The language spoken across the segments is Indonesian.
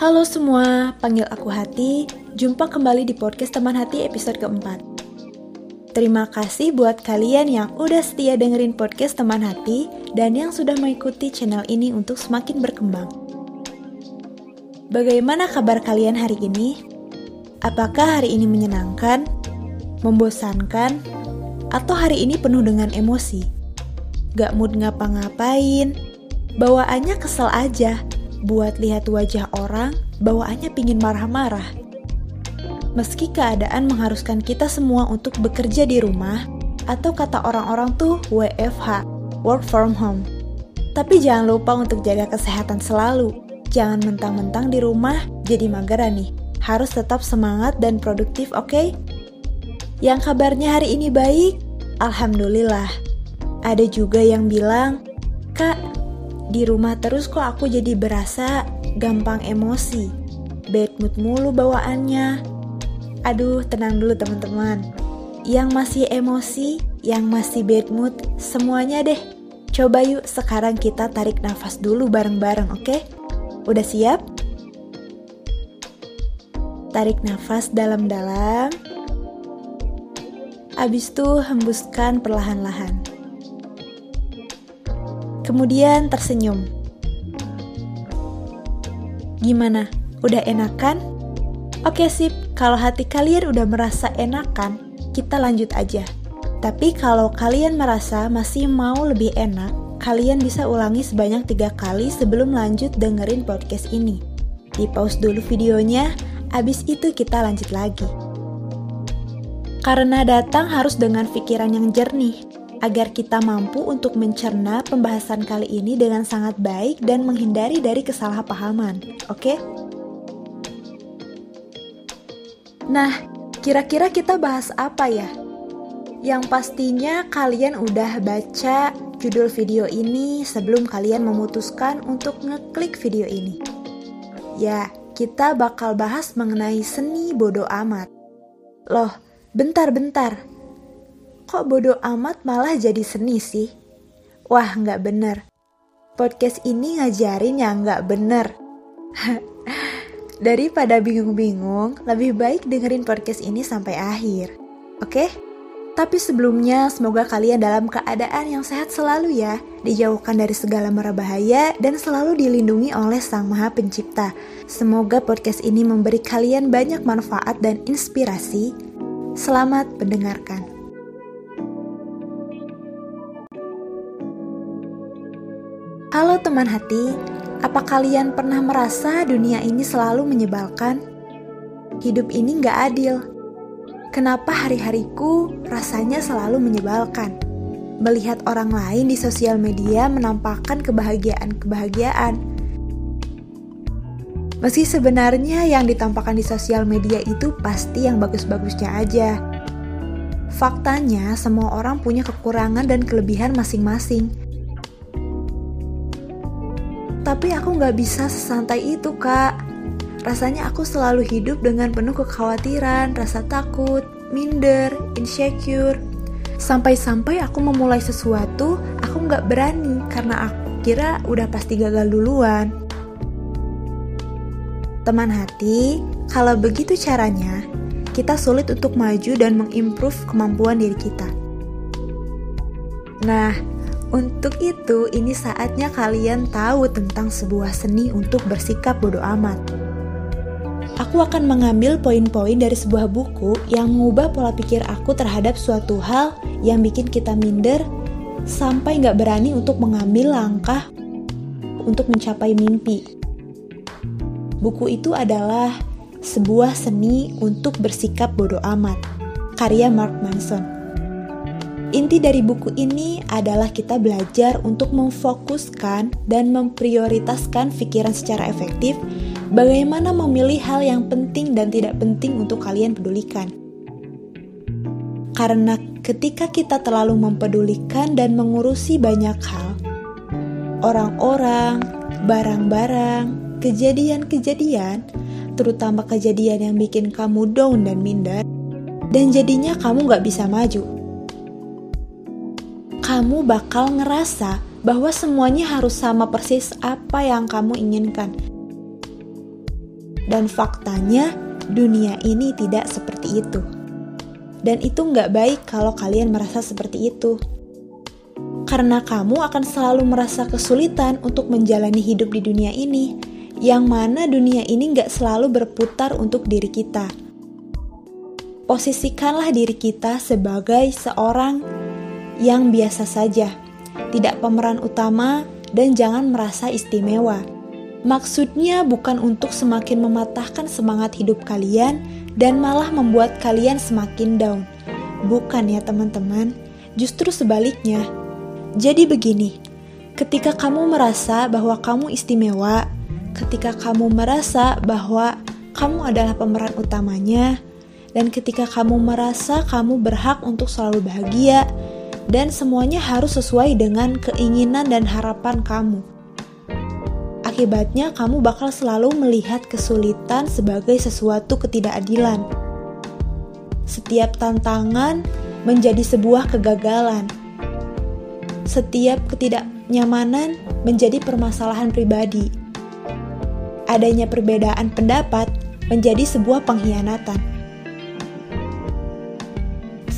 Halo semua, panggil aku Hati. Jumpa kembali di podcast Teman Hati episode keempat. Terima kasih buat kalian yang udah setia dengerin podcast Teman Hati dan yang sudah mengikuti channel ini untuk semakin berkembang. Bagaimana kabar kalian hari ini? Apakah hari ini menyenangkan, membosankan, atau hari ini penuh dengan emosi? Gak mood ngapa-ngapain, bawaannya kesel aja, buat lihat wajah orang, bawaannya pingin marah-marah. Meski keadaan mengharuskan kita semua untuk bekerja di rumah, atau kata orang-orang tuh WFH, work from home. Tapi jangan lupa untuk jaga kesehatan selalu. Jangan mentang-mentang di rumah jadi mageran nih. Harus tetap semangat dan produktif, oke? Okay? Yang kabarnya hari ini baik, alhamdulillah. Ada juga yang bilang, "Kak, di rumah terus kok aku jadi berasa gampang emosi. Bad mood mulu bawaannya. Aduh, tenang dulu teman-teman. Yang masih emosi, yang masih bad mood, semuanya deh. Coba yuk sekarang kita tarik nafas dulu bareng-bareng, oke? Okay? Udah siap? Tarik nafas dalam-dalam. Abis itu hembuskan perlahan-lahan. Kemudian tersenyum. Gimana? Udah enakan? Oke sip, kalau hati kalian udah merasa enakan, kita lanjut aja. Tapi kalau kalian merasa masih mau lebih enak, kalian bisa ulangi sebanyak tiga kali sebelum lanjut dengerin podcast ini. Di pause dulu videonya, abis itu kita lanjut lagi. Karena datang harus dengan pikiran yang jernih, agar kita mampu untuk mencerna pembahasan kali ini dengan sangat baik dan menghindari dari kesalahpahaman. Oke? Okay? Nah, kira-kira kita bahas apa ya? Yang pastinya kalian udah baca judul video ini sebelum kalian memutuskan untuk ngeklik video ini. Ya, kita bakal bahas mengenai seni bodoh amat. Loh, bentar-bentar kok bodoh amat malah jadi seni sih? Wah, nggak bener. Podcast ini ngajarin yang nggak bener. Daripada bingung-bingung, lebih baik dengerin podcast ini sampai akhir. Oke? Tapi sebelumnya, semoga kalian dalam keadaan yang sehat selalu ya, dijauhkan dari segala mara bahaya, dan selalu dilindungi oleh Sang Maha Pencipta. Semoga podcast ini memberi kalian banyak manfaat dan inspirasi. Selamat mendengarkan. Teman hati, apa kalian pernah merasa dunia ini selalu menyebalkan? Hidup ini gak adil. Kenapa hari-hariku rasanya selalu menyebalkan? Melihat orang lain di sosial media menampakkan kebahagiaan-kebahagiaan. Meski sebenarnya yang ditampakkan di sosial media itu pasti yang bagus-bagusnya aja. Faktanya, semua orang punya kekurangan dan kelebihan masing-masing tapi aku nggak bisa sesantai itu kak. Rasanya aku selalu hidup dengan penuh kekhawatiran, rasa takut, minder, insecure. Sampai-sampai aku memulai sesuatu, aku nggak berani karena aku kira udah pasti gagal duluan. Teman hati, kalau begitu caranya, kita sulit untuk maju dan mengimprove kemampuan diri kita. Nah, untuk itu, ini saatnya kalian tahu tentang sebuah seni untuk bersikap bodoh amat. Aku akan mengambil poin-poin dari sebuah buku yang mengubah pola pikir aku terhadap suatu hal yang bikin kita minder sampai nggak berani untuk mengambil langkah untuk mencapai mimpi. Buku itu adalah sebuah seni untuk bersikap bodoh amat, karya Mark Manson. Inti dari buku ini adalah kita belajar untuk memfokuskan dan memprioritaskan pikiran secara efektif, bagaimana memilih hal yang penting dan tidak penting untuk kalian pedulikan. Karena ketika kita terlalu mempedulikan dan mengurusi banyak hal, orang-orang, barang-barang, kejadian-kejadian, terutama kejadian yang bikin kamu down dan minder, dan jadinya kamu gak bisa maju kamu bakal ngerasa bahwa semuanya harus sama persis apa yang kamu inginkan. Dan faktanya, dunia ini tidak seperti itu. Dan itu nggak baik kalau kalian merasa seperti itu. Karena kamu akan selalu merasa kesulitan untuk menjalani hidup di dunia ini, yang mana dunia ini nggak selalu berputar untuk diri kita. Posisikanlah diri kita sebagai seorang yang biasa saja, tidak pemeran utama, dan jangan merasa istimewa. Maksudnya bukan untuk semakin mematahkan semangat hidup kalian dan malah membuat kalian semakin down. Bukan ya teman-teman, justru sebaliknya. Jadi begini, ketika kamu merasa bahwa kamu istimewa, ketika kamu merasa bahwa kamu adalah pemeran utamanya, dan ketika kamu merasa kamu berhak untuk selalu bahagia, dan semuanya harus sesuai dengan keinginan dan harapan kamu Akibatnya, kamu bakal selalu melihat kesulitan sebagai sesuatu ketidakadilan. Setiap tantangan menjadi sebuah kegagalan. Setiap ketidaknyamanan menjadi permasalahan pribadi. Adanya perbedaan pendapat menjadi sebuah pengkhianatan.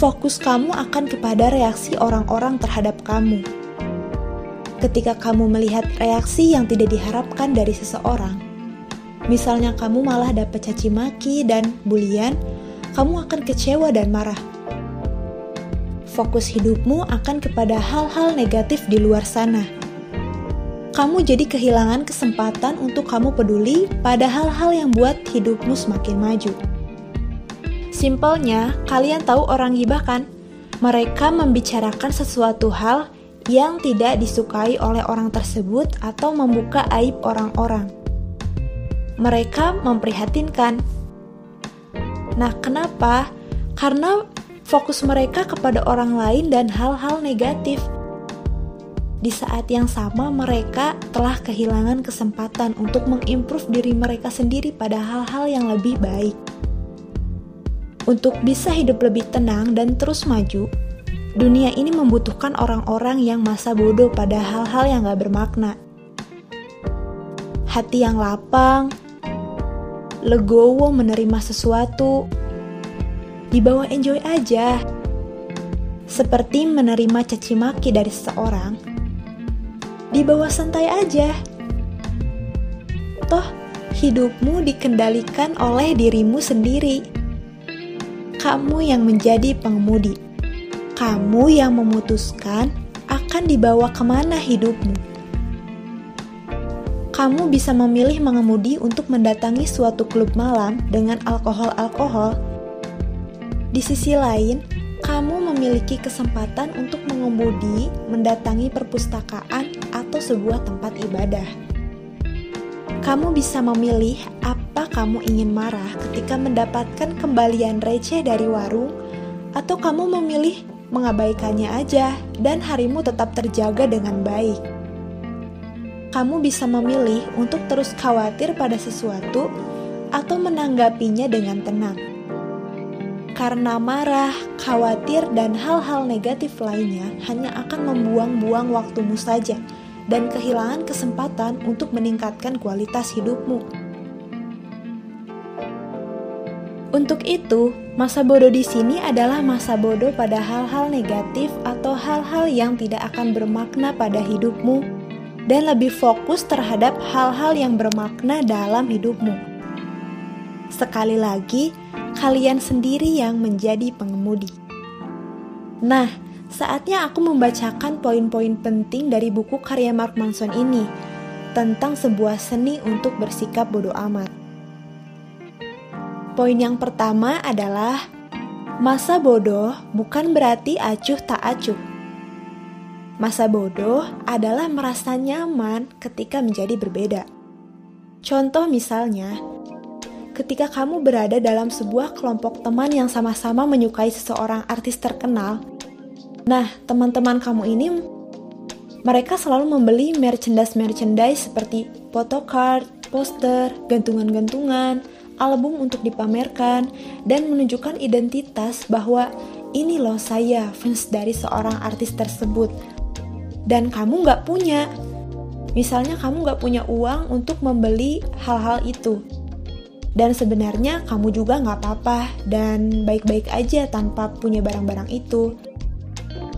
Fokus kamu akan kepada reaksi orang-orang terhadap kamu ketika kamu melihat reaksi yang tidak diharapkan dari seseorang. Misalnya kamu malah dapat caci maki dan bulian, kamu akan kecewa dan marah. Fokus hidupmu akan kepada hal-hal negatif di luar sana. Kamu jadi kehilangan kesempatan untuk kamu peduli pada hal-hal yang buat hidupmu semakin maju. Simpelnya, kalian tahu orang gibah kan? Mereka membicarakan sesuatu hal yang tidak disukai oleh orang tersebut atau membuka aib orang-orang. Mereka memprihatinkan. Nah, kenapa? Karena fokus mereka kepada orang lain dan hal-hal negatif. Di saat yang sama, mereka telah kehilangan kesempatan untuk mengimprove diri mereka sendiri pada hal-hal yang lebih baik. Untuk bisa hidup lebih tenang dan terus maju, Dunia ini membutuhkan orang-orang yang masa bodoh pada hal-hal yang gak bermakna. Hati yang lapang, legowo menerima sesuatu, dibawa enjoy aja. Seperti menerima caci maki dari seseorang, dibawa santai aja. Toh, hidupmu dikendalikan oleh dirimu sendiri. Kamu yang menjadi pengemudi kamu yang memutuskan akan dibawa ke mana hidupmu. Kamu bisa memilih mengemudi untuk mendatangi suatu klub malam dengan alkohol-alkohol. Di sisi lain, kamu memiliki kesempatan untuk mengemudi mendatangi perpustakaan atau sebuah tempat ibadah. Kamu bisa memilih apa kamu ingin marah ketika mendapatkan kembalian receh dari warung, atau kamu memilih mengabaikannya aja, dan harimu tetap terjaga dengan baik. Kamu bisa memilih untuk terus khawatir pada sesuatu atau menanggapinya dengan tenang. Karena marah, khawatir, dan hal-hal negatif lainnya hanya akan membuang-buang waktumu saja dan kehilangan kesempatan untuk meningkatkan kualitas hidupmu. Untuk itu, masa bodoh di sini adalah masa bodoh pada hal-hal negatif atau hal-hal yang tidak akan bermakna pada hidupmu dan lebih fokus terhadap hal-hal yang bermakna dalam hidupmu. Sekali lagi, kalian sendiri yang menjadi pengemudi. Nah, saatnya aku membacakan poin-poin penting dari buku karya Mark Manson ini tentang sebuah seni untuk bersikap bodoh amat. Poin yang pertama adalah masa bodoh bukan berarti acuh tak acuh. Masa bodoh adalah merasa nyaman ketika menjadi berbeda. Contoh misalnya, ketika kamu berada dalam sebuah kelompok teman yang sama-sama menyukai seseorang artis terkenal, nah teman-teman kamu ini mereka selalu membeli merchandise-merchandise seperti photocard, poster, gantungan-gantungan, album untuk dipamerkan, dan menunjukkan identitas bahwa ini loh saya fans dari seorang artis tersebut. Dan kamu nggak punya. Misalnya kamu nggak punya uang untuk membeli hal-hal itu. Dan sebenarnya kamu juga nggak apa-apa dan baik-baik aja tanpa punya barang-barang itu.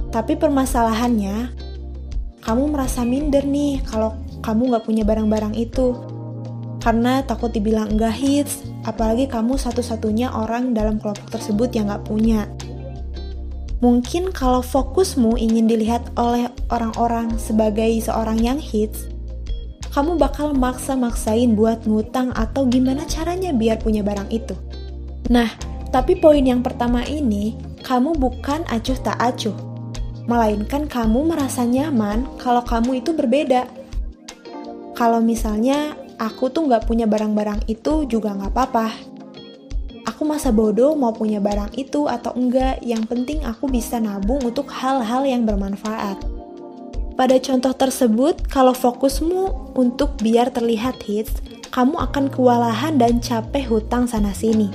Tapi permasalahannya, kamu merasa minder nih kalau kamu nggak punya barang-barang itu. Karena takut dibilang enggak hits, apalagi kamu satu-satunya orang dalam kelompok tersebut yang nggak punya. Mungkin kalau fokusmu ingin dilihat oleh orang-orang sebagai seorang yang hits, kamu bakal maksa-maksain buat ngutang atau gimana caranya biar punya barang itu. Nah, tapi poin yang pertama ini, kamu bukan acuh tak acuh. Melainkan kamu merasa nyaman kalau kamu itu berbeda. Kalau misalnya aku tuh nggak punya barang-barang itu juga nggak apa-apa. Aku masa bodoh mau punya barang itu atau enggak, yang penting aku bisa nabung untuk hal-hal yang bermanfaat. Pada contoh tersebut, kalau fokusmu untuk biar terlihat hits, kamu akan kewalahan dan capek hutang sana-sini.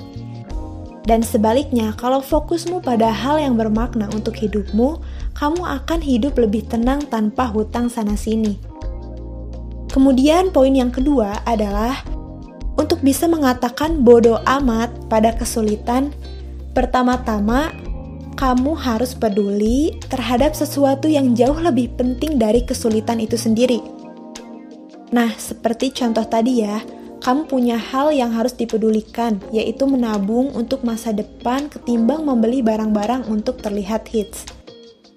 Dan sebaliknya, kalau fokusmu pada hal yang bermakna untuk hidupmu, kamu akan hidup lebih tenang tanpa hutang sana-sini. Kemudian, poin yang kedua adalah untuk bisa mengatakan bodoh amat pada kesulitan. Pertama-tama, kamu harus peduli terhadap sesuatu yang jauh lebih penting dari kesulitan itu sendiri. Nah, seperti contoh tadi ya, kamu punya hal yang harus dipedulikan, yaitu menabung untuk masa depan ketimbang membeli barang-barang untuk terlihat hits.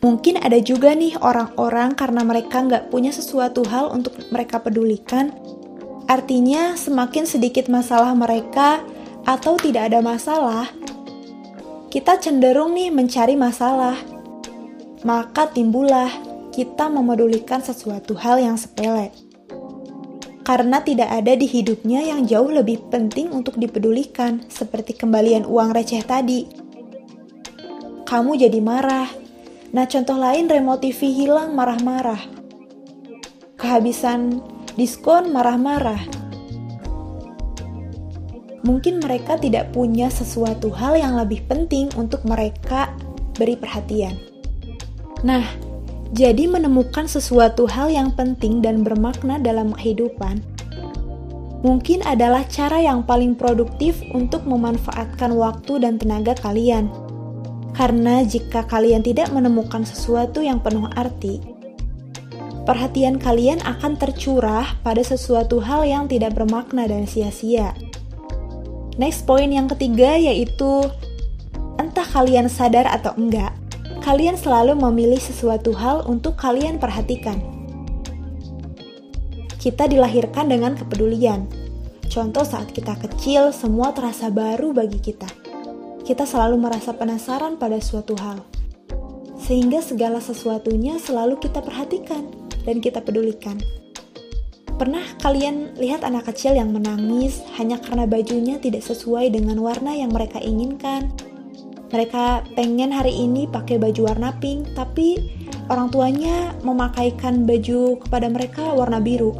Mungkin ada juga nih orang-orang karena mereka nggak punya sesuatu hal untuk mereka pedulikan, artinya semakin sedikit masalah mereka atau tidak ada masalah, kita cenderung nih mencari masalah. Maka timbullah kita memedulikan sesuatu hal yang sepele. Karena tidak ada di hidupnya yang jauh lebih penting untuk dipedulikan, seperti kembalian uang receh tadi. Kamu jadi marah. Nah, contoh lain remote TV hilang marah-marah. Kehabisan diskon marah-marah mungkin mereka tidak punya sesuatu hal yang lebih penting untuk mereka beri perhatian. Nah, jadi menemukan sesuatu hal yang penting dan bermakna dalam kehidupan mungkin adalah cara yang paling produktif untuk memanfaatkan waktu dan tenaga kalian. Karena jika kalian tidak menemukan sesuatu yang penuh arti, perhatian kalian akan tercurah pada sesuatu hal yang tidak bermakna dan sia-sia. Next poin yang ketiga yaitu entah kalian sadar atau enggak, kalian selalu memilih sesuatu hal untuk kalian perhatikan. Kita dilahirkan dengan kepedulian. Contoh saat kita kecil, semua terasa baru bagi kita. Kita selalu merasa penasaran pada suatu hal. Sehingga segala sesuatunya selalu kita perhatikan dan kita pedulikan. Pernah kalian lihat anak kecil yang menangis hanya karena bajunya tidak sesuai dengan warna yang mereka inginkan? Mereka pengen hari ini pakai baju warna pink, tapi orang tuanya memakaikan baju kepada mereka warna biru.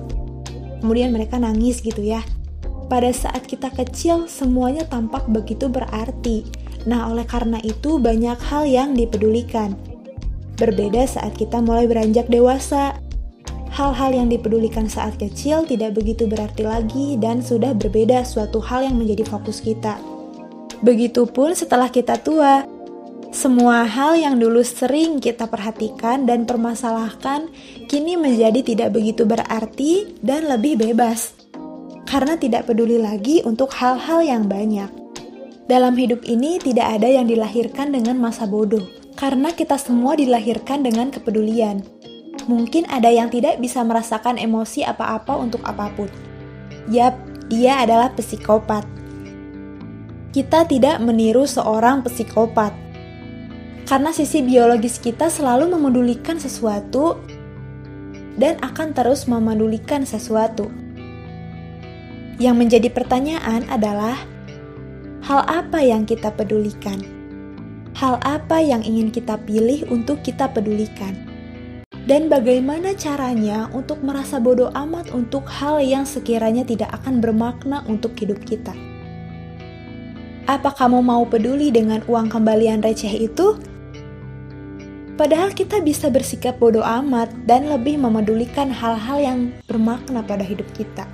Kemudian mereka nangis gitu ya. Pada saat kita kecil, semuanya tampak begitu berarti. Nah, oleh karena itu banyak hal yang dipedulikan. Berbeda saat kita mulai beranjak dewasa, hal-hal yang dipedulikan saat kecil tidak begitu berarti lagi dan sudah berbeda suatu hal yang menjadi fokus kita. Begitupun setelah kita tua, semua hal yang dulu sering kita perhatikan dan permasalahkan kini menjadi tidak begitu berarti dan lebih bebas. Karena tidak peduli lagi untuk hal-hal yang banyak. Dalam hidup ini tidak ada yang dilahirkan dengan masa bodoh, karena kita semua dilahirkan dengan kepedulian. Mungkin ada yang tidak bisa merasakan emosi apa-apa untuk apa pun. Yap, dia adalah psikopat. Kita tidak meniru seorang psikopat. Karena sisi biologis kita selalu memedulikan sesuatu dan akan terus memedulikan sesuatu. Yang menjadi pertanyaan adalah hal apa yang kita pedulikan? Hal apa yang ingin kita pilih untuk kita pedulikan? dan bagaimana caranya untuk merasa bodoh amat untuk hal yang sekiranya tidak akan bermakna untuk hidup kita. Apa kamu mau peduli dengan uang kembalian receh itu? Padahal kita bisa bersikap bodoh amat dan lebih memedulikan hal-hal yang bermakna pada hidup kita.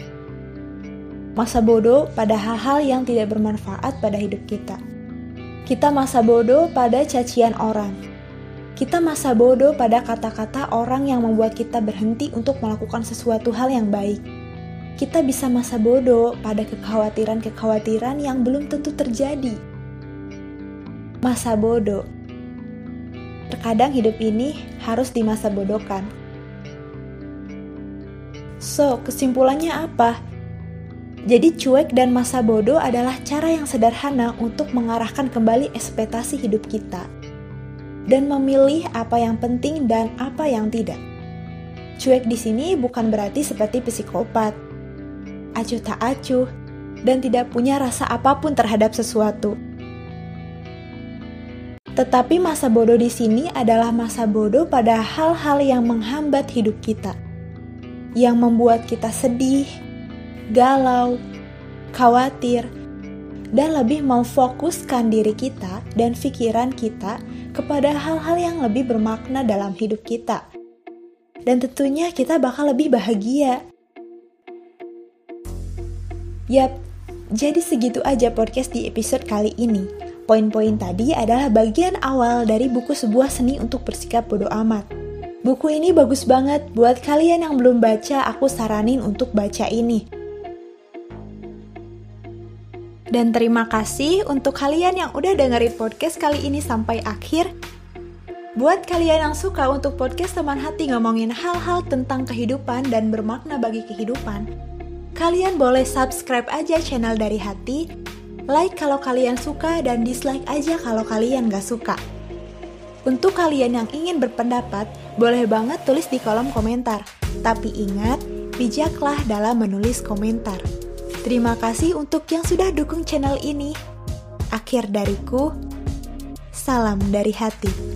Masa bodoh pada hal-hal yang tidak bermanfaat pada hidup kita. Kita masa bodoh pada cacian orang. Kita masa bodoh pada kata-kata orang yang membuat kita berhenti untuk melakukan sesuatu hal yang baik. Kita bisa masa bodoh pada kekhawatiran-kekhawatiran yang belum tentu terjadi. Masa bodoh. Terkadang hidup ini harus dimasa bodohkan. So, kesimpulannya apa? Jadi cuek dan masa bodoh adalah cara yang sederhana untuk mengarahkan kembali ekspektasi hidup kita dan memilih apa yang penting dan apa yang tidak. Cuek di sini bukan berarti seperti psikopat, acuh tak acuh, dan tidak punya rasa apa pun terhadap sesuatu. Tetapi masa bodoh di sini adalah masa bodoh pada hal-hal yang menghambat hidup kita, yang membuat kita sedih, galau, khawatir, dan lebih memfokuskan diri kita dan pikiran kita kepada hal-hal yang lebih bermakna dalam hidup kita. Dan tentunya kita bakal lebih bahagia. Yap, jadi segitu aja podcast di episode kali ini. Poin-poin tadi adalah bagian awal dari buku sebuah seni untuk bersikap bodoh amat. Buku ini bagus banget buat kalian yang belum baca, aku saranin untuk baca ini. Dan terima kasih untuk kalian yang udah dengerin podcast kali ini sampai akhir. Buat kalian yang suka untuk podcast teman hati ngomongin hal-hal tentang kehidupan dan bermakna bagi kehidupan, kalian boleh subscribe aja channel dari hati, like kalau kalian suka dan dislike aja kalau kalian gak suka. Untuk kalian yang ingin berpendapat, boleh banget tulis di kolom komentar. Tapi ingat, bijaklah dalam menulis komentar. Terima kasih untuk yang sudah dukung channel ini. Akhir dariku, salam dari hati.